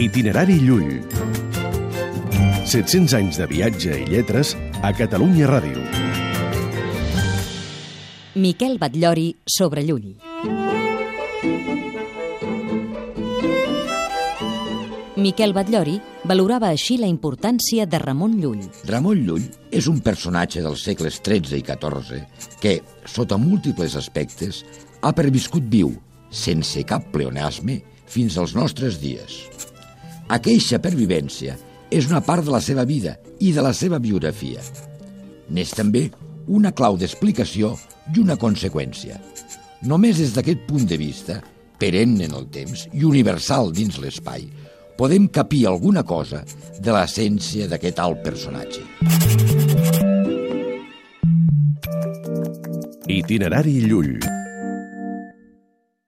Itinerari Llull. 700 anys de viatge i lletres a Catalunya Ràdio. Miquel Batllori sobre Llull. Miquel Batllori valorava així la importància de Ramon Llull. Ramon Llull és un personatge dels segles XIII i XIV que, sota múltiples aspectes, ha perviscut viu, sense cap pleonasme, fins als nostres dies. Aqueixa pervivència és una part de la seva vida i de la seva biografia. N'és també una clau d'explicació i una conseqüència. Només des d'aquest punt de vista, perenne en el temps i universal dins l'espai, podem capir alguna cosa de l'essència d'aquest alt personatge. Itinerari Llull.